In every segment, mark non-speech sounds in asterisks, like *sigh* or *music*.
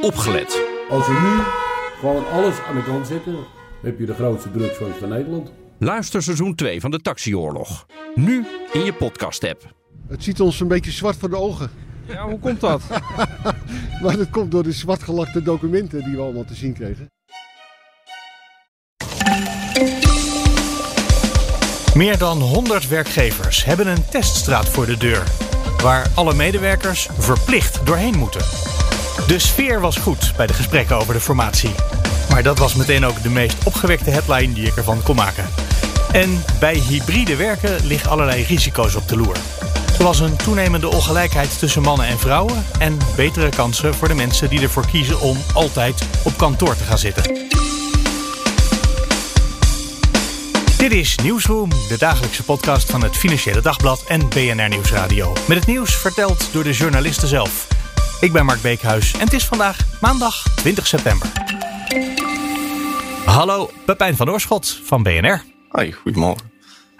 opgelet. Als we nu gewoon alles aan de kant zetten, heb je de grootste drugsfans van Nederland. Luister seizoen 2 van de Taxioorlog. Nu in je podcast-app. Het ziet ons een beetje zwart voor de ogen. Ja, hoe komt dat? *laughs* Maar dat komt door de zwartgelakte documenten die we allemaal te zien kregen. Meer dan 100 werkgevers hebben een teststraat voor de deur. Waar alle medewerkers verplicht doorheen moeten. De sfeer was goed bij de gesprekken over de formatie. Maar dat was meteen ook de meest opgewekte headline die ik ervan kon maken. En bij hybride werken liggen allerlei risico's op de loer. Zoals een toenemende ongelijkheid tussen mannen en vrouwen en betere kansen voor de mensen die ervoor kiezen om altijd op kantoor te gaan zitten. Dit is Nieuwsroom, de dagelijkse podcast van het Financiële Dagblad en BNR Nieuwsradio. Met het nieuws verteld door de journalisten zelf. Ik ben Mark Beekhuis en het is vandaag maandag 20 september. Hallo, Pepijn van Oorschot van BNR. Hoi, goedemorgen.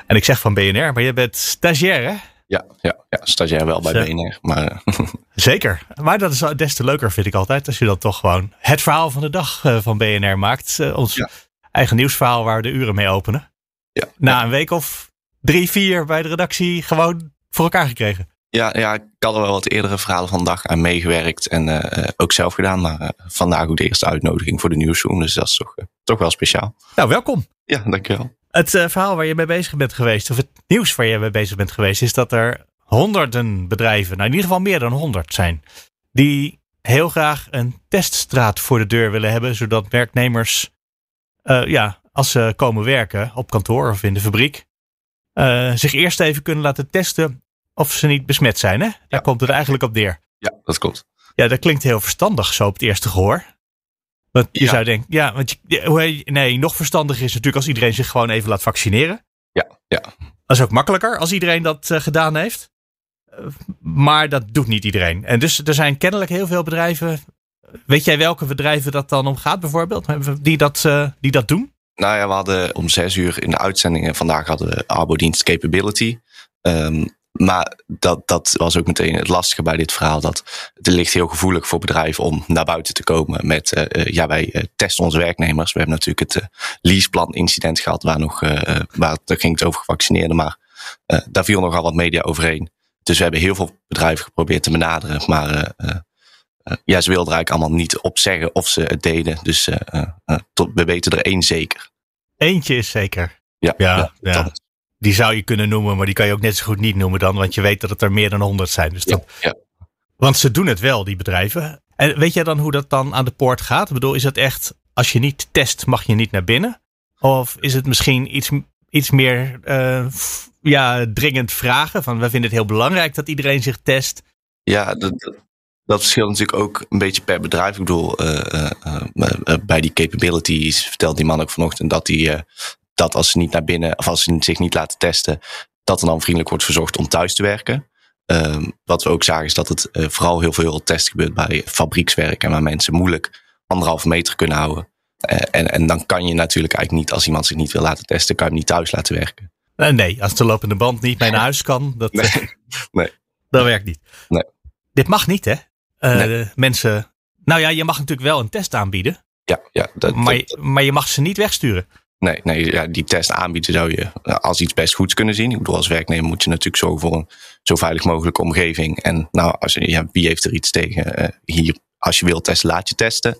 En ik zeg van BNR, maar je bent stagiair hè? Ja, ja, ja stagiair wel bij. BNR. Maar *laughs* Zeker. Maar dat is des te leuker vind ik altijd als je dan toch gewoon het verhaal van de dag eh, van BNR maakt. Eh, Ons Ja. eigen nieuwsverhaal waar we de uren mee openen. ja, Na een week of drie, vier bij de redactie gewoon voor elkaar gekregen. Ja, ja, ik had er wel wat eerdere verhalen van de dag aan meegewerkt en eh, eh, ook zelf gedaan. Maar eh, vandaag ook de eerste uitnodiging voor de nieuwsroom. Dus dat is toch, toch wel speciaal. Nou, welkom. Ja, dankjewel. Het verhaal waar je mee bezig bent geweest, of het nieuws waar je mee bezig bent geweest, is dat er honderden bedrijven, nou in ieder geval meer dan honderd zijn, die heel graag een teststraat voor de deur willen hebben, zodat werknemers, ja, als ze komen werken op kantoor of in de fabriek, zich eerst even kunnen laten testen of ze niet besmet zijn. Hè? Daar Ja. komt het eigenlijk op neer. Ja, dat klopt. Ja, dat klinkt heel verstandig zo op het eerste gehoor. Want je Ja. zou denken, ja, want je, nee, nog verstandiger is natuurlijk als iedereen zich gewoon even laat vaccineren. Ja, ja. Dat is ook makkelijker als iedereen dat eh, gedaan heeft. Eh, maar dat doet niet iedereen. En dus er zijn kennelijk heel veel bedrijven. Weet jij welke bedrijven dat dan om gaat bijvoorbeeld? Die dat, eh, die dat doen? Nou ja, we hadden om zes uur in de uitzendingen vandaag hadden we arbodienst capability. Ehm, maar dat, dat was ook meteen het lastige bij dit verhaal. Dat het ligt heel gevoelig voor bedrijven om naar buiten te komen met, eh, eh, ja, wij eh, testen onze werknemers. We hebben natuurlijk het leaseplan incident gehad waar nog, waar, daar ging het over gevaccineerden. Maar daar viel nogal wat media overheen. Dus we hebben heel veel bedrijven geprobeerd te benaderen. Maar ja, ze wilden er eigenlijk allemaal niet op zeggen of ze het deden. Dus tot, we weten er één zeker. Eentje is zeker. Ja, Ja, ja. dat- Die zou je kunnen noemen, maar die kan je ook net zo goed niet noemen dan. Want je weet dat het er meer dan honderd zijn. Dus dat, ja. Want ze doen het wel, die bedrijven. En weet jij dan hoe dat dan aan de poort gaat? Ik bedoel, is het echt, als je niet test, mag je niet naar binnen? Of is het misschien iets, iets meer eh, f- ja, dringend vragen? Van, we vinden het heel belangrijk dat iedereen zich test. Ja, dat, dat, dat verschilt natuurlijk ook een beetje per bedrijf. Ik bedoel, eh, eh, bij die capabilities vertelt die man ook vanochtend dat hij dat als ze niet naar binnen, of als ze zich niet laten testen, dat er dan vriendelijk wordt verzocht om thuis te werken. Ehm, wat we ook zagen is dat het eh, vooral heel veel test gebeurt bij fabriekswerk en waar mensen moeilijk anderhalve meter kunnen houden. Eh, en, en dan kan je natuurlijk eigenlijk niet, als iemand zich niet wil laten testen, kan je hem niet thuis laten werken. Eh, nee, als de lopende band niet mee naar huis kan, dat, Nee, *laughs* nee. dat werkt niet. Nee. Dit mag niet, hè? Nee. Mensen. Nou ja, je mag natuurlijk wel een test aanbieden, Ja, ja dat, maar, dat- maar je mag ze niet wegsturen. Nee, nee ja, die test aanbieden zou je eh, als iets best goeds kunnen zien. Ik bedoel, als werknemer moet je natuurlijk zorgen voor een zo veilig mogelijke omgeving. En nou, als ja, wie heeft er iets tegen? eh, hier, als je wilt testen, laat je testen.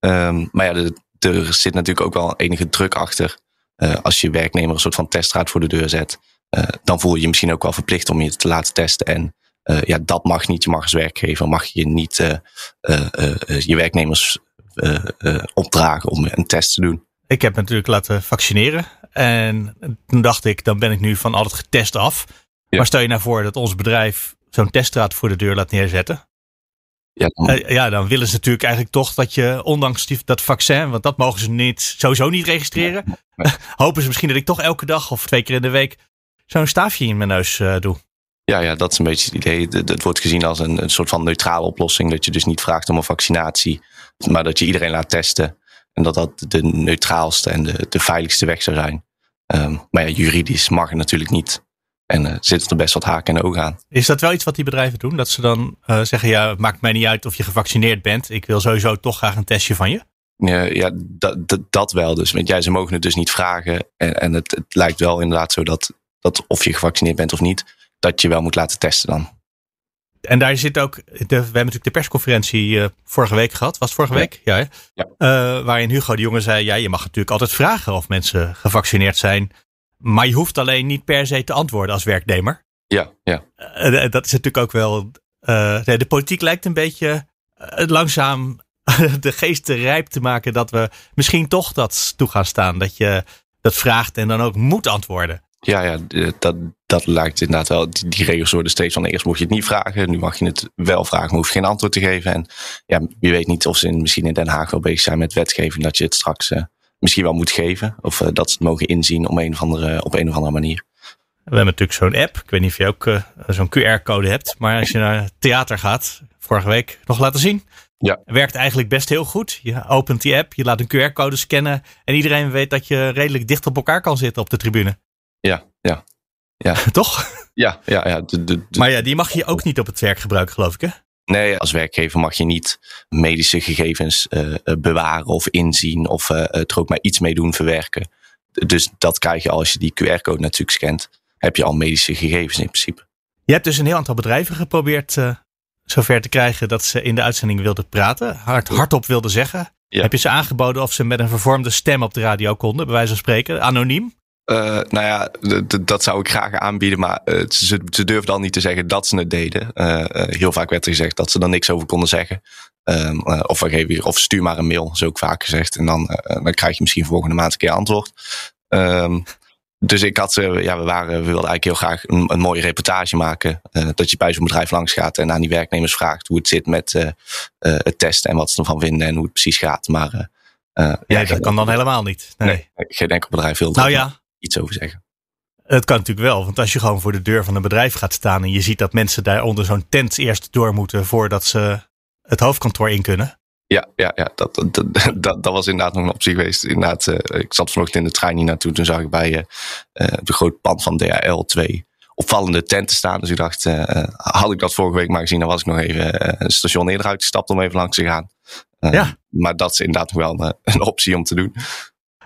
Ehm, maar ja, de- er zit natuurlijk ook wel enige druk achter. Eh, als je werknemer een soort van teststraat voor de deur zet, dan voel je je misschien ook wel verplicht om je te laten testen. En ja, dat mag niet. Je mag als werkgever mag je niet je werknemers opdragen om een test te doen. Ik heb me natuurlijk laten vaccineren. En toen dacht ik, dan ben ik nu van al het getest af. Ja. Maar stel je nou voor dat ons bedrijf zo'n teststraat voor de deur laat neerzetten. Ja, dan- Eh, ja, dan willen ze natuurlijk eigenlijk toch dat je, ondanks die, dat vaccin, want dat mogen ze niet, sowieso niet registreren. *laughs* hopen ze misschien dat ik toch elke dag of twee keer in de week zo'n staafje in mijn neus eh, doe. Ja, ja, dat is een beetje het idee. Het- Het wordt gezien als een, een soort van neutrale oplossing. Dat je dus niet vraagt om een vaccinatie, maar dat je iedereen laat testen. En dat dat de neutraalste en de, de veiligste weg zou zijn. Ehm, maar ja, juridisch mag het natuurlijk niet. En uh, zitten er best wat haken en ogen aan. Is dat wel iets wat die bedrijven doen? Dat ze dan uh, zeggen, ja, het maakt mij niet uit of je gevaccineerd bent. Ik wil sowieso toch graag een testje van je. Ja, ja dat, dat, dat wel dus. Want jij, ze mogen het dus niet vragen. En, en het, het lijkt wel inderdaad zo dat, dat of je gevaccineerd bent of niet, dat je wel moet laten testen dan. En daar zit ook, de, we hebben natuurlijk de persconferentie uh, vorige week gehad. Was het vorige Ja. week? Ja. hè? Ja. Uh, waarin Hugo de Jonge zei, ja, je mag natuurlijk altijd vragen of mensen gevaccineerd zijn. Maar je hoeft alleen niet per se te antwoorden als werknemer. Ja, ja. Uh, dat is natuurlijk ook wel, de politiek lijkt een beetje langzaam *laughs* de geest rijp te maken dat we misschien toch dat toe gaan staan. Dat je dat vraagt en dan ook moet antwoorden. Ja, ja dat, dat lijkt inderdaad wel. Die, die regels worden steeds van eerst mocht je het niet vragen. Nu mag je het wel vragen, maar hoef je geen antwoord te geven. En ja, je weet niet of ze in, misschien in Den Haag wel bezig zijn met wetgeving. Dat je het straks uh, misschien wel moet geven. Of uh, dat ze het mogen inzien op een of andere, op een of andere manier. We hebben natuurlijk zo'n app. Ik weet niet of je ook uh, zo'n QR-code hebt. Maar als je naar theater gaat, vorige week nog laten zien. Ja. Werkt eigenlijk best heel goed. Je opent die app, je laat een QR-code scannen. En iedereen weet dat je redelijk dicht op elkaar kan zitten op de tribune. Ja, ja. ja. *laughs* Toch? Ja, ja, ja. De, de, de... Maar ja, die mag je ook niet op het werk gebruiken, geloof ik, hè? Nee, als werkgever mag je niet medische gegevens uh, bewaren of inzien of uh, er ook maar iets mee doen verwerken. Dus dat krijg je als je die QR-code natuurlijk scant. Heb je al medische gegevens in principe. Je hebt dus een heel aantal bedrijven geprobeerd uh, zover te krijgen dat ze in de uitzending wilden praten. Hard, hardop wilden zeggen. Ja. Heb je ze aangeboden of ze met een vervormde stem op de radio konden, bij wijze van spreken, anoniem? Uh, nou ja, dat zou ik graag aanbieden, maar uh, ze, ze durfden al niet te zeggen dat ze het deden. Uh, heel vaak werd er gezegd dat ze er niks over konden zeggen. Um, of, we geven, of stuur maar een mail, zo ook vaak gezegd. En dan, dan krijg je misschien volgende maand een keer antwoord. Um, dus ik had, ja, we, waren, we wilden eigenlijk heel graag een, een mooie reportage maken. dat je bij zo'n bedrijf langs gaat en aan die werknemers vraagt hoe het zit met het testen en wat ze ervan vinden en hoe het precies gaat. Maar ja, ja, dat kan dan helemaal niet. Nee, nee geen enkel bedrijf wil nou, ja. Iets over zeggen. Het kan natuurlijk wel, want als je gewoon voor de deur van een bedrijf gaat staan en je ziet dat mensen daar onder zo'n tent eerst door moeten voordat ze het hoofdkantoor in kunnen. Ja, ja, ja dat, dat, dat, *laughs* dat was inderdaad nog een optie geweest. Inderdaad, uh, ik zat vanochtend in de trein hier naartoe. Toen zag ik bij uh, de grote pand van DHL twee opvallende tenten staan. Dus ik dacht, uh, had ik dat vorige week maar gezien, dan was ik nog even een station eerder uitgestapt om even langs te gaan. Uh, ja. Maar dat is inderdaad nog wel een, een optie om te doen.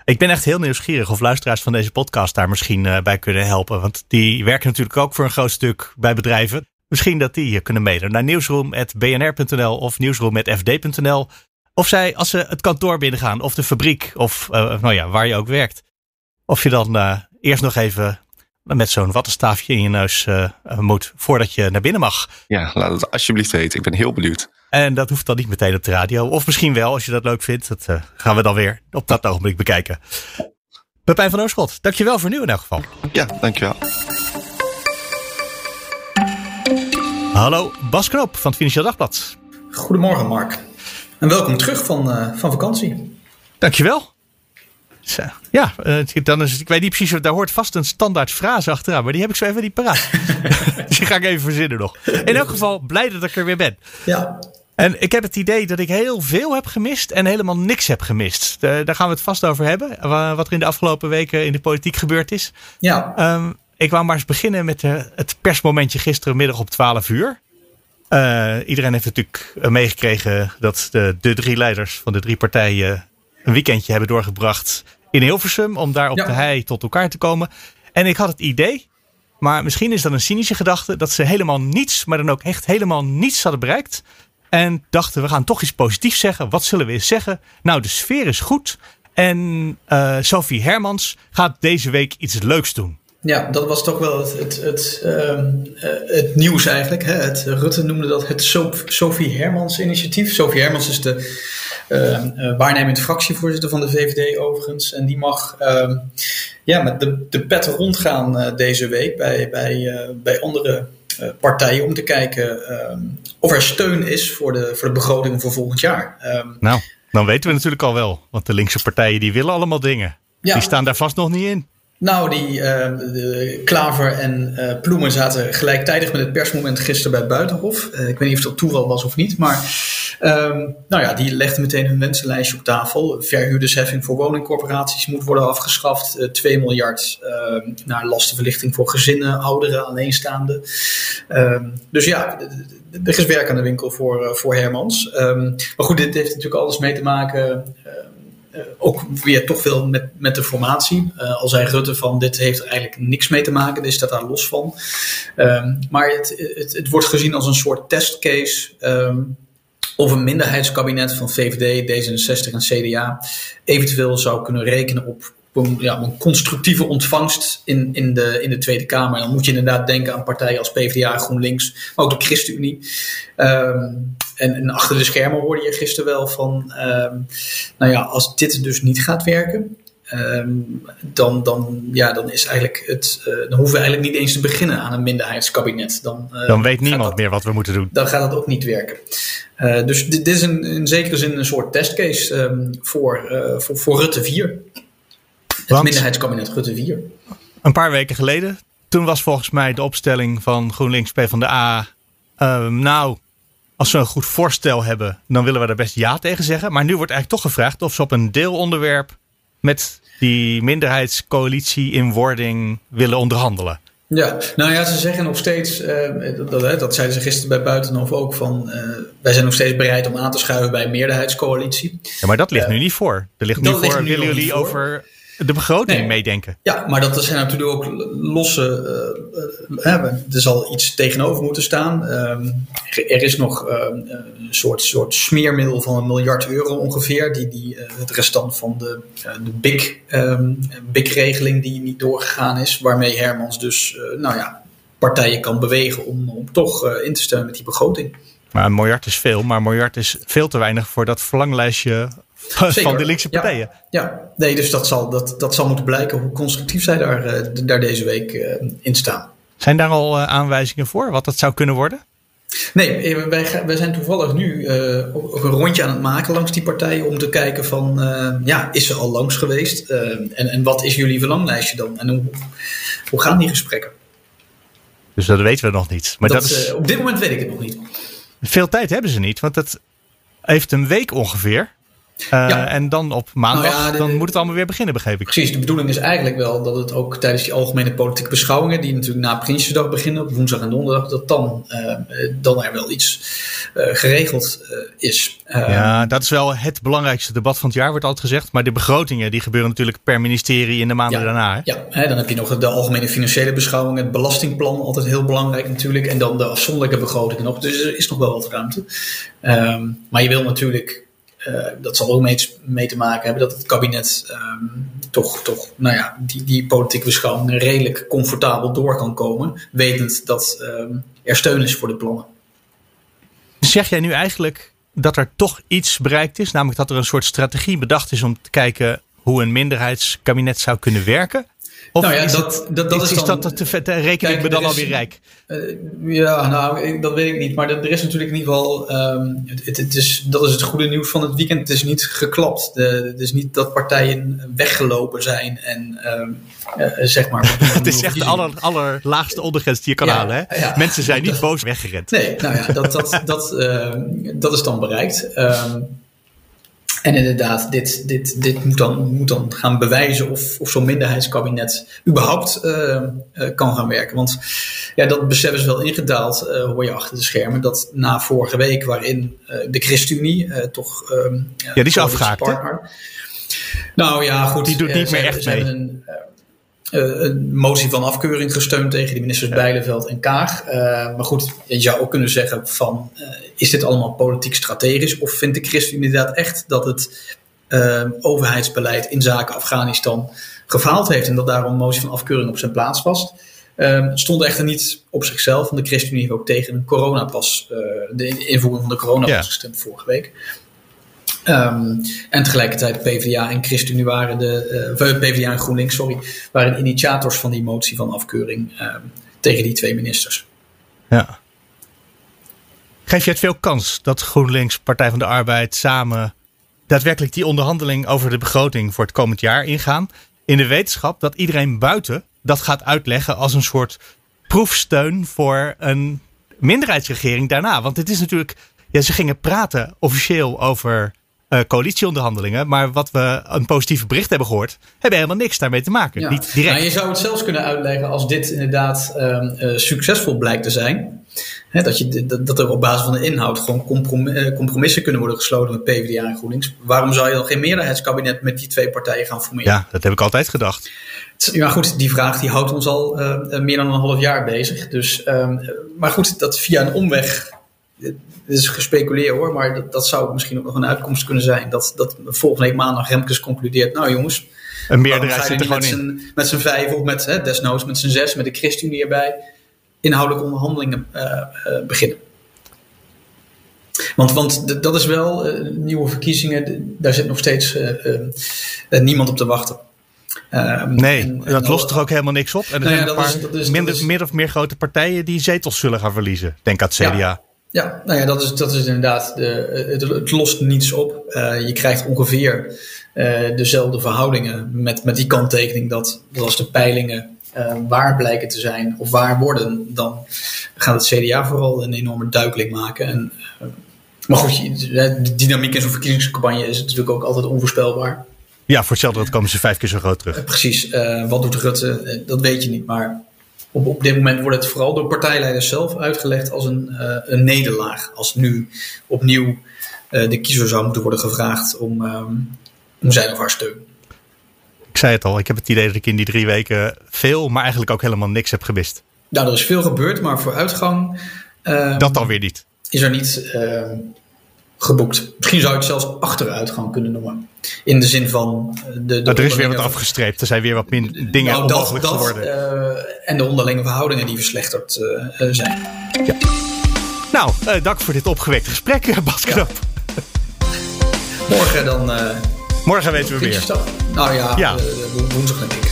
Ik ben echt heel nieuwsgierig of luisteraars van deze podcast daar misschien uh, bij kunnen helpen. Want die werken natuurlijk ook voor een groot stuk bij bedrijven. Misschien dat die hier kunnen mailen naar nieuwsroom.bnr.nl of nieuwsroom.fd.nl. Of zij, als ze het kantoor binnengaan of de fabriek of uh, nou ja, waar je ook werkt. Of je dan uh, eerst nog even met zo'n wattenstaafje in je neus uh, moet voordat je naar binnen mag. Ja, laat het alsjeblieft weten. Ik ben heel benieuwd. En dat hoeft dan niet meteen op de radio. Of misschien wel, als je dat leuk vindt. Dat uh, gaan we dan weer op dat ogenblik bekijken. Pepijn van Oorschot, dankjewel voor nu in elk geval. Ja, dankjewel. Hallo, Bas Knoop van het Financieel Dagblad. Goedemorgen Mark. En welkom terug van, uh, van vakantie. Dankjewel. Zo. Ja, uh, dan is, ik weet niet precies, daar hoort vast een standaard frase achteraan, maar die heb ik zo even niet paraat. *laughs* dus die ga ik even verzinnen nog. In elk geval, blij dat ik er weer ben. Ja. En ik heb het idee dat ik heel veel heb gemist en helemaal niks heb gemist. Daar gaan we het vast over hebben, wat er in de afgelopen weken in de politiek gebeurd is. Ja. Um, ik wou maar eens beginnen met de, het persmomentje gisterenmiddag op 12 uur. Uh, iedereen heeft natuurlijk meegekregen dat de, de drie leiders van de drie partijen een weekendje hebben doorgebracht in Hilversum. Om daar op ja. de hei tot elkaar te komen. En ik had het idee, maar misschien is dat een cynische gedachte, dat ze helemaal niets, maar dan ook echt helemaal niets hadden bereikt. En dachten, we gaan toch iets positiefs zeggen. Wat zullen we eens zeggen? Nou, de sfeer is goed. En uh, Sophie Hermans gaat deze week iets leuks doen. Ja, dat was toch wel het, het, het, uh, het nieuws eigenlijk. Hè? Het, Rutte noemde dat het Sophie Hermans initiatief. Sophie Hermans is de uh, waarnemend fractievoorzitter van de VVD overigens. En die mag uh, ja, met de, de pet rondgaan uh, deze week bij, bij, bij andere partijen om te kijken ehm, of er steun is voor de, voor de begroting voor volgend jaar. Ehm, nou, dan weten we natuurlijk al wel. Want de linkse partijen die willen allemaal dingen. Ja. Die staan daar vast nog niet in. Nou, die de Klaver en Ploemen zaten gelijktijdig met het persmoment gisteren bij Buitenhof. Uh, ik weet niet of dat toeval was of niet, maar um, nou ja, die legden meteen hun wensenlijstje op tafel. Verhuurdersheffing voor woningcorporaties moet worden afgeschaft. 2 miljard ehm, naar lastenverlichting voor gezinnen, ouderen, alleenstaanden. Dus ja, er is werk aan de winkel voor, voor Hermans. maar goed, dit heeft natuurlijk alles mee te maken ook weer toch veel met, met de formatie. Uh, al zei Rutte van dit heeft er eigenlijk niks mee te maken, dit staat daar los van. Um, maar het, het, het, wordt gezien als een soort testcase. Um, of een minderheidskabinet van VVD, D66 en CDA eventueel zou kunnen rekenen op een, ja, een constructieve ontvangst in, in, de, in de Tweede Kamer. Dan moet je inderdaad denken aan partijen als PvdA, GroenLinks, maar ook de ChristenUnie. Um, en, en, achter de schermen hoorde je gisteren wel van, um, nou ja, als dit dus niet gaat werken, um, dan, dan, ja, dan, is eigenlijk het, uh, dan hoeven we eigenlijk niet eens te beginnen aan een minderheidskabinet. Dan, uh, dan weet niemand dat, meer wat we moeten doen. Dan gaat dat ook niet werken. Uh, dus dit, dit is in, in, zekere zin een soort testcase voor, voor, voor Rutte 4. Het Want, minderheidskabinet Rutte 4. Een paar weken geleden, toen was volgens mij de opstelling van GroenLinks PvdA. Uh, nou, als ze een goed voorstel hebben, dan willen we daar best ja tegen zeggen. Maar nu wordt eigenlijk toch gevraagd of ze op een deelonderwerp met die minderheidscoalitie in wording willen onderhandelen. Ja, nou ja, ze zeggen nog steeds, uh, dat, dat, zeiden ze gisteren bij Buitenhof ook, van uh, wij zijn nog steeds bereid om aan te schuiven bij een meerderheidscoalitie. Ja, maar dat ligt uh, nu niet voor. Er ligt nu voor, willen jullie over de begroting nee. meedenken. Ja, maar dat zijn natuurlijk ook losse. Uh, uh, er zal iets tegenover moeten staan. Um, er is nog uh, een soort, soort smeermiddel van een miljard euro ongeveer. Die, die, het restant van de, de BIC, um, BIC-regeling die niet doorgegaan is. Waarmee Hermans dus nou ja, partijen kan bewegen om, om toch in te stemmen met die begroting. Maar een miljard is veel, maar een miljard is veel te weinig voor dat verlanglijstje van de linkse partijen. Ja, ja, nee, dus dat zal, dat, dat zal moeten blijken hoe constructief zij daar, uh, daar deze week uh, in staan. Zijn daar al uh, aanwijzingen voor wat dat zou kunnen worden? Nee, wij, wij zijn toevallig nu ook een rondje aan het maken langs die partijen om te kijken van, ja, is ze al langs geweest? en, en wat is jullie verlanglijstje dan? En hoe, hoe gaan die gesprekken? Dus dat weten we nog niet. Maar dat, dat is... op dit moment weet ik het nog niet. Veel tijd hebben ze niet, want dat heeft een week ongeveer. Uh, ja. En dan op maandag, nou ja, de, dan moet het allemaal weer beginnen, begreep ik. Precies, de bedoeling is eigenlijk wel dat het ook tijdens die algemene politieke beschouwingen, die natuurlijk na Prinsjesdag beginnen, op woensdag en donderdag, dat dan, uh, dan er wel iets uh, geregeld is. ja, dat is wel het belangrijkste debat van het jaar, wordt altijd gezegd. Maar de begrotingen, die gebeuren natuurlijk per ministerie in de maanden ja, daarna. Hè? Ja, hè, dan heb je nog de algemene financiële beschouwingen, het belastingplan, altijd heel belangrijk natuurlijk. En dan de afzonderlijke begrotingen nog. Dus er is nog wel wat ruimte. Um, maar je wil natuurlijk uh, dat zal ook mee, mee, te maken hebben dat het kabinet um, toch, toch nou ja, die, die politieke beschouwingen redelijk comfortabel door kan komen, wetend dat um, er steun is voor de plannen. Zeg jij nu eigenlijk dat er toch iets bereikt is, namelijk dat er een soort strategie bedacht is om te kijken hoe een minderheidskabinet zou kunnen werken? Of nou ja, is dat, dat, dat is, is dan, dat te, rekening me dan is, alweer rijk? Uh, ja, nou, dat weet ik niet. Maar er is natuurlijk in ieder geval. Um, het, het, is, dat is het goede nieuws van het weekend. Het is niet geklapt. De, het is niet dat partijen weggelopen zijn en um, uh, zeg maar. *laughs* het is echt de aller, allerlaagste ondergrens die je kan ja, halen. Hè? Ja, Mensen zijn niet boos weggerend. Nee, nou ja, dat, dat, dat, uh, dat is dan bereikt. Um, en inderdaad, dit, dit, dit moet, dan, moet dan gaan bewijzen of, of zo'n minderheidskabinet überhaupt uh, uh, kan gaan werken. Want ja, dat besef is wel ingedaald, uh, hoor je achter de schermen, dat na vorige week, waarin de ChristenUnie toch. Ehm, ja, die is afgehaakt. Nou ja, goed. Die doet niet meer echt mee. Een, een motie van afkeuring gesteund tegen de ministers ja. Bijleveld en Kaag. Uh, maar goed, je zou ook kunnen zeggen van, uh, is dit allemaal politiek strategisch? Of vindt de Christen inderdaad echt dat het overheidsbeleid in zaken Afghanistan gefaald heeft en dat daarom een motie van afkeuring op zijn plaats was? stond echter niet op zichzelf, want de ChristenUnie heeft ook tegen een coronapas, de invoering van de coronapas ja. gestemd vorige week. Um, en tegelijkertijd PvdA en ChristenUnie waren de, uh, PvdA en GroenLinks, sorry, waren initiators van die motie van afkeuring um, tegen die twee ministers. Ja. Geef je het veel kans dat GroenLinks, Partij van de Arbeid samen daadwerkelijk die onderhandeling over de begroting voor het komend jaar ingaan? in de wetenschap dat iedereen buiten dat gaat uitleggen als een soort proefsteun voor een minderheidsregering daarna. Want het is natuurlijk, ja, ze gingen praten officieel over uh, coalitieonderhandelingen. Maar wat we een positieve bericht hebben gehoord, hebben helemaal niks daarmee te maken. Niet direct. Nou, je zou het zelfs kunnen uitleggen als dit inderdaad uh, succesvol blijkt te zijn. Dat, je, dat, dat, er op basis van de inhoud gewoon eh, compromissen kunnen worden gesloten met PvdA en GroenLinks. Waarom zou je dan geen meerderheidskabinet met die twee partijen gaan formeren? Ja, dat heb ik altijd gedacht. Ja, goed, die vraag die houdt ons al uh, meer dan een half jaar bezig. Dus, um, maar goed, dat via een omweg dit is gespeculeerd hoor, maar dat, dat zou misschien ook nog een uitkomst kunnen zijn. Dat, dat volgende week maandag Remkes concludeert, nou jongens, een meerderheid zit er gewoon met in. met z'n vijf of met, hè, desnoods met z'n zes, met de ChristenUnie erbij, inhoudelijke onderhandelingen uh, uh, beginnen. Want, want dat is wel uh, nieuwe verkiezingen, daar zit nog steeds niemand op te wachten. Um, nee, en, en dat lost toch ook helemaal niks op? En er nou zijn ja, een paar is, dat is, minder, is, meer of meer grote partijen die zetels zullen gaan verliezen. Denk aan het CDA. Ja. Ja, nou ja, dat is, dat is inderdaad, de, het, het lost niets op. Uh, je krijgt ongeveer uh, dezelfde verhoudingen met, met die kanttekening dat, dat als de peilingen uh, waar blijken te zijn of waar worden, dan gaat het CDA vooral een enorme duikeling maken. En, maar goed, de dynamiek in zo'n verkiezingscampagne is natuurlijk ook altijd onvoorspelbaar. Ja, voor hetzelfde komen ze vijf keer zo groot terug. precies, wat doet Rutte, dat weet je niet, maar op, op dit moment wordt het vooral door partijleiders zelf uitgelegd als een, uh, een nederlaag. Als nu opnieuw uh, de kiezer zou moeten worden gevraagd om, um, om zijn of haar steun. Ik zei het al, ik heb het idee dat ik in die drie weken veel, maar eigenlijk ook helemaal niks heb gemist. Nou, er is veel gebeurd, maar vooruitgang. Uh, dat dan weer niet. Is er niet geboekt. Misschien zou je het zelfs achteruitgang kunnen noemen. In de zin van de. de nou, er is weer wat afgestreept. Er zijn weer wat minder dingen nou, onmogelijk dat, geworden. Uh, en de onderlinge verhoudingen die verslechterd uh, zijn. Ja. Nou, uh, dank voor dit opgewekte gesprek, Bas Knop. Ja. Morgen dan. Morgen weten we meer. Nou ja, ja. woensdag denk ik.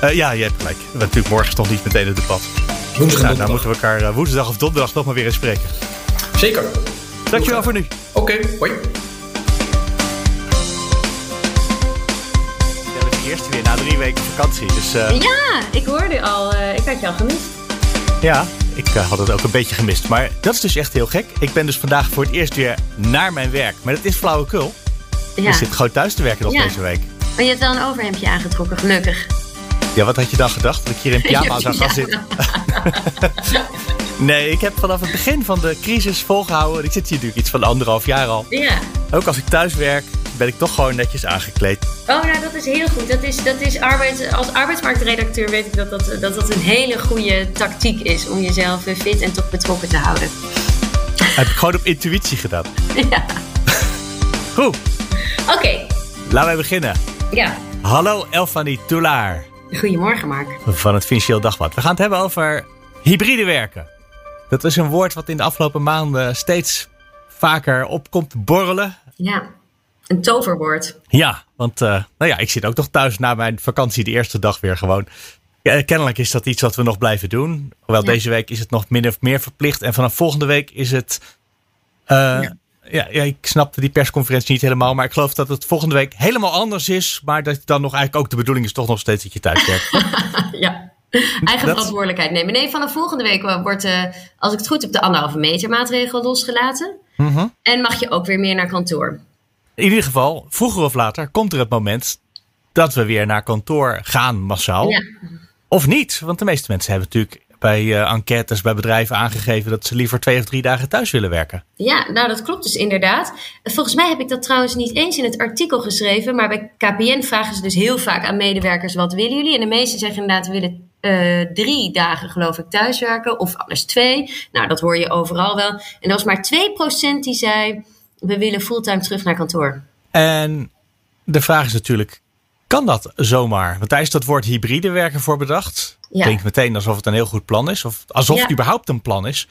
Ja. ja, je hebt gelijk. We natuurlijk morgen toch niet meteen het debat. Woensdag nou, dan moeten we elkaar woensdag of donderdag nog maar weer eens spreken. Zeker. Dankjewel voor nu. Oké, okay, hoi. de eerste weer na drie weken vakantie. Dus, uh... Ja, ik hoorde al. Uh, ik had je al gemist. Ja, ik uh, had het ook een beetje gemist. Maar dat is dus echt heel gek. Ik ben dus vandaag voor het eerst weer naar mijn werk. Maar dat is flauwekul. Ja. Ik zit gewoon thuis te werken nog ja. deze week. Maar je hebt wel een overhemdje aangetrokken, gelukkig. Ja, wat had je dan gedacht? Dat ik hier in *laughs* pyjama zou gaan zitten? *laughs* Nee, ik heb vanaf het begin van de crisis volgehouden. Ik zit hier natuurlijk iets van anderhalf jaar al. Ja. Ook als ik thuis werk, ben ik toch gewoon netjes aangekleed. Oh, nou, dat is heel goed. Dat is, dat is arbeid, als arbeidsmarktredacteur weet ik dat dat, dat dat een hele goede tactiek is om jezelf fit en toch betrokken te houden. Heb ik gewoon op intuïtie gedaan. *laughs* Ja. Goed. Oké. Okay. Laten wij beginnen. Ja. Hallo Elfanie Toulaar. Goedemorgen, Mark. Van het Financieel Dagblad. We gaan het hebben over hybride werken. Dat is een woord wat in de afgelopen maanden steeds vaker opkomt borrelen. Ja, een toverwoord. Ja, want uh, nou ja, ik zit ook nog thuis na mijn vakantie de eerste dag weer gewoon. Ja, kennelijk is dat iets wat we nog blijven doen. Hoewel ja. deze week is het nog min of meer verplicht. En vanaf volgende week is het... Uh, ja. Ja, ja, ik snapte die persconferentie niet helemaal. Maar ik geloof dat het volgende week helemaal anders is. Maar dat dan nog eigenlijk ook de bedoeling is toch nog steeds dat je thuis werkt. *laughs* ja. Eigen verantwoordelijkheid nemen. Nee, vanaf volgende week wordt, uh, als ik het goed heb, de anderhalve meter maatregel losgelaten. -hmm. En mag je ook weer meer naar kantoor. In ieder geval, vroeger of later komt er het moment dat we weer naar kantoor gaan massaal. Ja. Of niet, want de meeste mensen hebben natuurlijk bij uh, enquêtes bij bedrijven aangegeven dat ze liever twee of drie dagen thuis willen werken. Ja, nou dat klopt dus inderdaad. Volgens mij heb ik dat trouwens niet eens in het artikel geschreven, maar bij KPN vragen ze dus heel vaak aan medewerkers wat willen jullie? En de meesten zeggen inderdaad we willen uh, drie dagen geloof ik thuiswerken of anders twee. Nou dat hoor je overal wel. En er was maar 2% die zei we willen fulltime terug naar kantoor. En de vraag is natuurlijk, kan dat zomaar? Want daar is dat woord hybride werken voor bedacht. Ja. Klinkt meteen alsof het een heel goed plan is. Of alsof Ja. het überhaupt een plan is.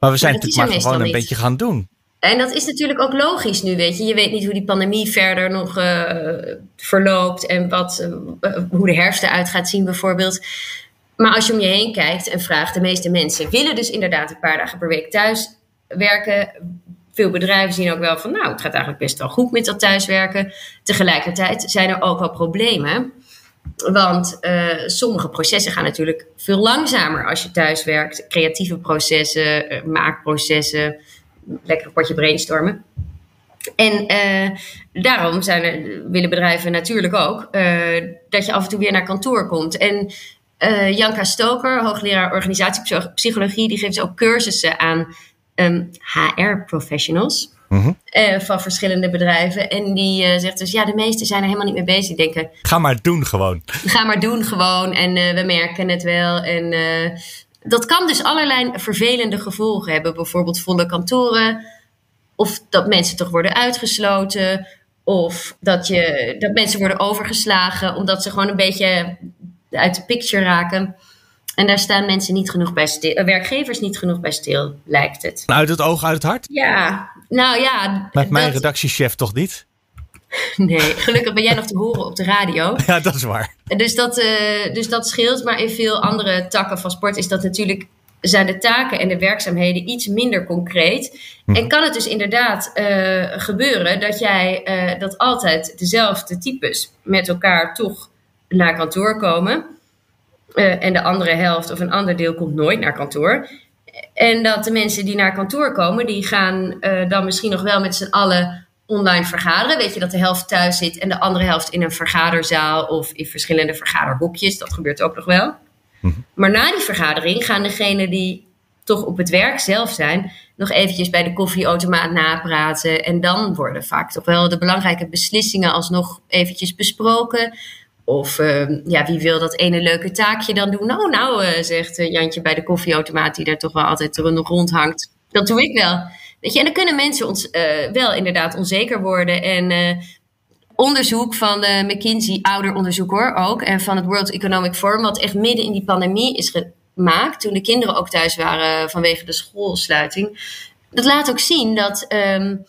Maar we zijn dat natuurlijk maar gewoon een beetje gaan doen. En dat is natuurlijk ook logisch nu, weet je. Je weet niet hoe die pandemie verder nog eh, verloopt en wat, eh, hoe de herfst eruit gaat zien bijvoorbeeld. Maar als je om je heen kijkt en vraagt, de meeste mensen willen dus inderdaad een paar dagen per week thuis werken. Veel bedrijven zien ook wel van, nou, het gaat eigenlijk best wel goed met dat thuiswerken. Tegelijkertijd zijn er ook wel problemen. Want uh, sommige processen gaan natuurlijk veel langzamer als je thuis werkt. Creatieve processen, maakprocessen, lekker potje brainstormen. En uh, daarom zijn er, willen bedrijven natuurlijk ook dat je af en toe weer naar kantoor komt. En Janka Stoker, hoogleraar organisatiepsychologie, die geeft ook cursussen aan um, HR-professionals. Mhm. Uh, van verschillende bedrijven. En die uh, zegt dus, ja, de meesten zijn er helemaal niet mee bezig. Die denken, ga maar doen gewoon. Ga maar doen gewoon en uh, we merken het wel. En dat kan dus allerlei vervelende gevolgen hebben. Bijvoorbeeld volle kantoren. Of dat mensen toch worden uitgesloten. Of dat, je, dat mensen worden overgeslagen omdat ze gewoon een beetje uit de picture raken. En daar staan mensen niet genoeg bij stil, eh, werkgevers niet genoeg bij stil, lijkt het. Uit het oog, uit het hart? Ja, nou ja. Met mijn redactiechef toch niet? *laughs* Nee, gelukkig ben jij nog te horen op de radio. Ja, dat is waar. Dus dat, uh, dus dat scheelt. Maar in veel andere takken van sport is dat natuurlijk zijn de taken en de werkzaamheden iets minder concreet. Hm. En kan het dus inderdaad uh, gebeuren dat jij uh, dat altijd dezelfde types met elkaar toch naar kantoor komen. En de andere helft of een ander deel komt nooit naar kantoor. En dat de mensen die naar kantoor komen, die gaan dan misschien nog wel met z'n allen online vergaderen. Weet je dat de helft thuis zit en de andere helft in een vergaderzaal of in verschillende vergaderhoekjes. Dat gebeurt ook nog wel. Mhm. Maar na die vergadering gaan degenen die toch op het werk zelf zijn, nog eventjes bij de koffieautomaat napraten. En dan worden vaak toch wel de belangrijke beslissingen alsnog eventjes besproken. Of uh, ja, wie wil dat ene leuke taakje dan doen? Nou, nou, uh, zegt uh, Jantje bij de koffieautomaat, die daar toch wel altijd nog rondhangt. Dat doe ik wel. Weet je, en dan kunnen mensen ons uh, wel inderdaad onzeker worden. En onderzoek van de McKinsey, ouderonderzoek hoor ook, en van het World Economic Forum, wat echt midden in die pandemie is gemaakt, toen de kinderen ook thuis waren vanwege de schoolsluiting. Dat laat ook zien dat. Um,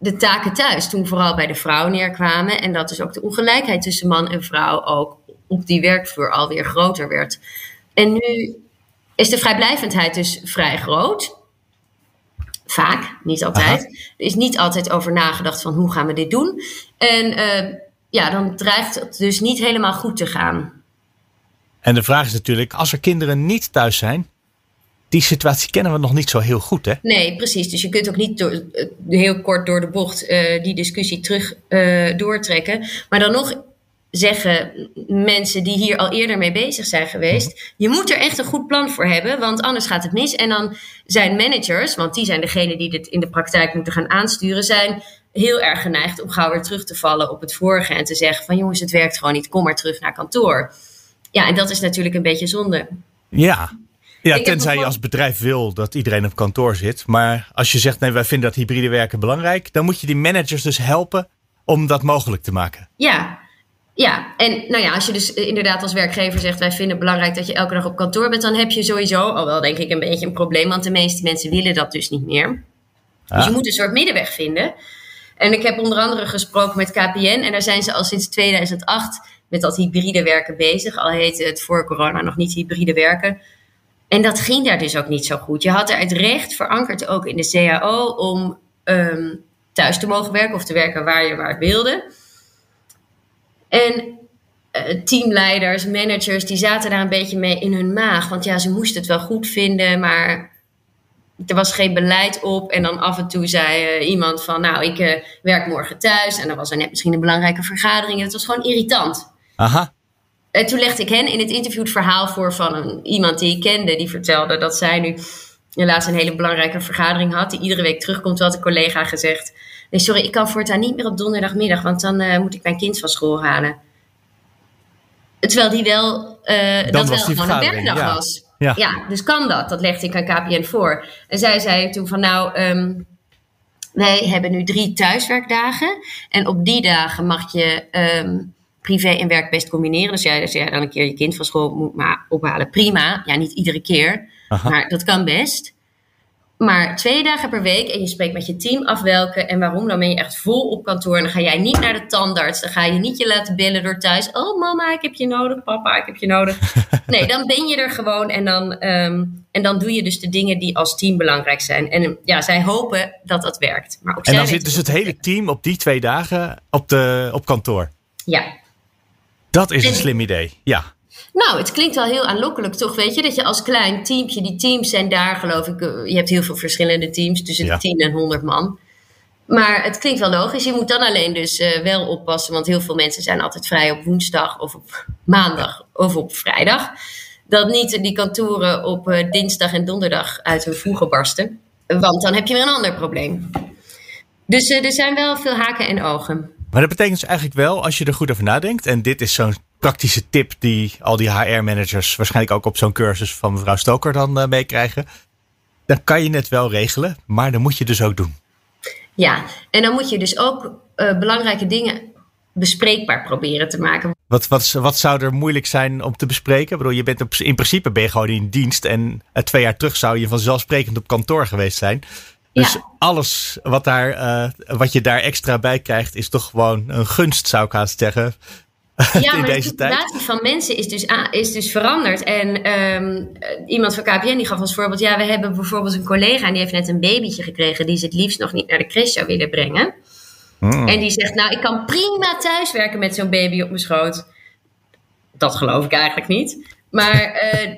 de taken thuis toen vooral bij de vrouw neerkwamen. En dat dus ook de ongelijkheid tussen man en vrouw ook op die werkvloer alweer groter werd. En nu is de vrijblijvendheid dus vrij groot. Vaak, niet altijd. Er is niet altijd over nagedacht van hoe gaan we dit doen. En uh, ja, dan dreigt het dus niet helemaal goed te gaan. En de vraag is natuurlijk, als er kinderen niet thuis zijn, die situatie kennen we nog niet zo heel goed, hè? Nee, precies. Dus je kunt ook niet door, eh, heel kort door de bocht uh, die discussie terug uh, doortrekken. Maar dan nog zeggen mensen die hier al eerder mee bezig zijn geweest: mhm. je moet er echt een goed plan voor hebben, want anders gaat het mis. En dan zijn managers, want die zijn degene die dit in de praktijk moeten gaan aansturen, zijn heel erg geneigd om gauw weer terug te vallen op het vorige en te zeggen: van jongens, het werkt gewoon niet, kom maar terug naar kantoor. Ja, en dat is natuurlijk een beetje zonde. Ja, ja, tenzij je als bedrijf wil dat iedereen op kantoor zit. Maar als je zegt, nee, wij vinden dat hybride werken belangrijk, dan moet je die managers dus helpen om dat mogelijk te maken. Ja, ja, en nou ja, als je dus inderdaad als werkgever zegt: wij vinden het belangrijk dat je elke dag op kantoor bent, dan heb je sowieso al wel, denk ik, een beetje een probleem. Want de meeste mensen willen dat dus niet meer. Dus je moet een soort middenweg vinden. En ik heb onder andere gesproken met KPN en daar zijn ze al sinds 2008 met dat hybride werken bezig. Al heette het voor corona nog niet hybride werken. En dat ging daar dus ook niet zo goed. Je had er het recht verankerd ook in de CAO om um, thuis te mogen werken of te werken waar je maar wilde. En uh, teamleiders, managers, die zaten daar een beetje mee in hun maag. Want ja, ze moesten het wel goed vinden, maar er was geen beleid op. En dan af en toe zei uh, iemand van, nou, ik uh, werk morgen thuis. En dan was er net misschien een belangrijke vergadering. En het was gewoon irritant. Aha. En toen legde ik hen in het interview het verhaal voor van een, iemand die ik kende. Die vertelde dat zij nu helaas een hele belangrijke vergadering had. Die iedere week terugkomt. Toen had een collega gezegd. Nee, sorry, ik kan voortaan niet meer op donderdagmiddag. Want dan uh, moet ik mijn kind van school halen. Terwijl die wel, uh, dat wel gewoon een werkdag ja. was. Ja. ja. dus kan dat. Dat legde ik aan KPN voor. En zij zei toen van nou... Um, wij hebben nu drie thuiswerkdagen. En op die dagen mag je... Um, privé en werk best combineren. Dus jij, als jij dan een keer je kind van school moet maar ophalen, prima. Ja, niet iedere keer, maar dat kan best. Maar twee dagen per week en je spreekt met je team af welke en waarom. Dan ben je echt vol op kantoor. En dan ga jij niet naar de tandarts. Dan ga je niet je laten bellen door thuis. Oh mama, ik heb je nodig. Papa, ik heb je nodig. *laughs* Nee, dan ben je er gewoon. En dan, um, en dan doe je dus de dingen die als team belangrijk zijn. En ja, zij hopen dat dat werkt. Maar ook en dan zit dus het hele team op die twee dagen op, de, op kantoor? Ja, Dat is een En- slim idee, ja. Nou, het klinkt wel heel aanlokkelijk, toch? Weet je dat je als klein teampje, die teams zijn daar, geloof ik. eh, Je hebt heel veel verschillende teams, tussen Ja. de 10 en 100 man. Maar het klinkt wel logisch. Je moet dan alleen dus eh, wel oppassen, want heel veel mensen zijn altijd vrij op woensdag of op maandag of op vrijdag. Dat niet die kantoren op eh, dinsdag en donderdag uit hun voegen barsten. Want dan heb je weer een ander probleem. Dus er zijn wel veel haken en ogen. Maar dat betekent dus eigenlijk wel, als je er goed over nadenkt, en dit is zo'n praktische tip die al die HR-managers waarschijnlijk ook op zo'n cursus van mevrouw Stoker dan eh, meekrijgen, dan kan je het wel regelen, maar dan moet je dus ook doen. Ja, en dan moet je dus ook eh, belangrijke dingen bespreekbaar proberen te maken. Wat, wat, wat zou er moeilijk zijn om te bespreken? Ik bedoel, je bent op, in principe ben je gewoon in dienst en eh, twee jaar terug zou je vanzelfsprekend op kantoor geweest zijn. Dus Ja. alles wat, daar, wat je daar extra bij krijgt, is toch gewoon een gunst, zou ik haast zeggen. *laughs* Ja, maar de situatie van mensen is dus, a- is dus veranderd. En ehm, eh, iemand van KPN die gaf als voorbeeld... Ja, we hebben bijvoorbeeld een collega en die heeft net een babytje gekregen... die ze het liefst nog niet naar de crash zou willen brengen. Hmm. En die zegt, nou, ik kan prima thuiswerken met zo'n baby op mijn schoot. Dat geloof ik eigenlijk niet. Maar eh,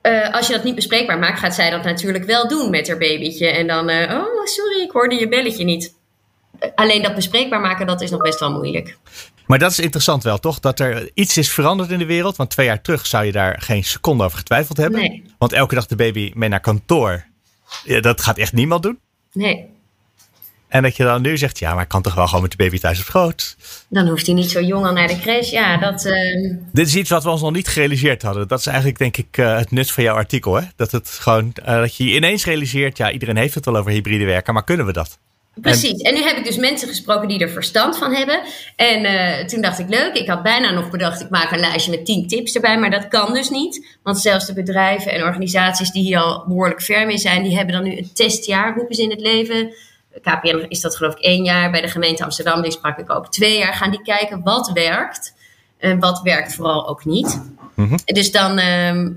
eh, als je dat niet bespreekbaar maakt... gaat zij dat natuurlijk wel doen met haar babytje. En dan, oh, sorry, ik hoorde je belletje niet. Alleen dat bespreekbaar maken, dat is nog best wel moeilijk. Maar dat is interessant wel, toch? Dat er iets is veranderd in de wereld. Want twee jaar terug zou je daar geen seconde over getwijfeld hebben. Nee. Want elke dag de baby mee naar kantoor. Ja, dat gaat echt niemand doen. Nee. En dat je dan nu zegt, ja, maar ik kan toch wel gewoon met de baby thuis op schoot. Dan hoeft hij niet zo jong al naar de crash. Ja, dat. eh, Dit is iets wat we ons nog niet gerealiseerd hadden. Dat is eigenlijk denk ik eh, het nut van jouw artikel. Hè? Dat, het gewoon, eh, dat je ineens realiseert, ja, iedereen heeft het wel over hybride werken. Maar kunnen we dat? Precies. En nu heb ik dus mensen gesproken die er verstand van hebben. En eh, toen dacht ik, leuk. Ik had bijna nog bedacht, ik maak een lijstje met 10 tips erbij. Maar dat kan dus niet. Want zelfs de bedrijven en organisaties die hier al behoorlijk ver mee zijn, die hebben dan nu een testjaar, roepen ze in het leven. KPN is dat geloof ik één jaar. Bij de gemeente Amsterdam, die sprak ik ook twee jaar. Gaan die kijken wat werkt. En wat werkt vooral ook niet. Dus dan. ehm,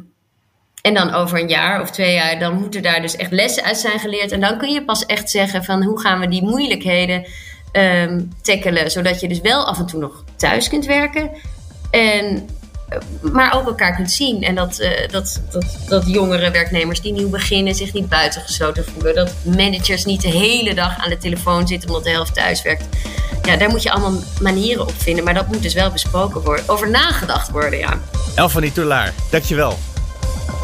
En dan over een jaar of twee jaar, dan moeten daar dus echt lessen uit zijn geleerd. En dan kun je pas echt zeggen van hoe gaan we die moeilijkheden ehm tackelen. Zodat je dus wel af en toe nog thuis kunt werken. En, eh, maar ook elkaar kunt zien. En dat, eh, dat, dat, dat jongere werknemers die nieuw beginnen zich niet buitengesloten voelen. Dat managers niet de hele dag aan de telefoon zitten omdat de helft thuis werkt. Ja, daar moet je allemaal manieren op vinden. Maar dat moet dus wel besproken worden. Over nagedacht worden, ja. Elfanie Toulaar, dankjewel.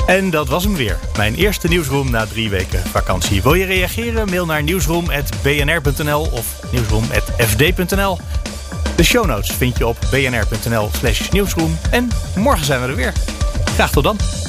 En dat was hem weer. Mijn eerste nieuwsroom na drie weken vakantie. Wil je reageren? Mail naar nieuwsroom.bnr.nl of nieuwsroom.fd.nl. De show notes vind je op bnr.nl slash nieuwsroom. En morgen zijn we er weer. Graag tot dan.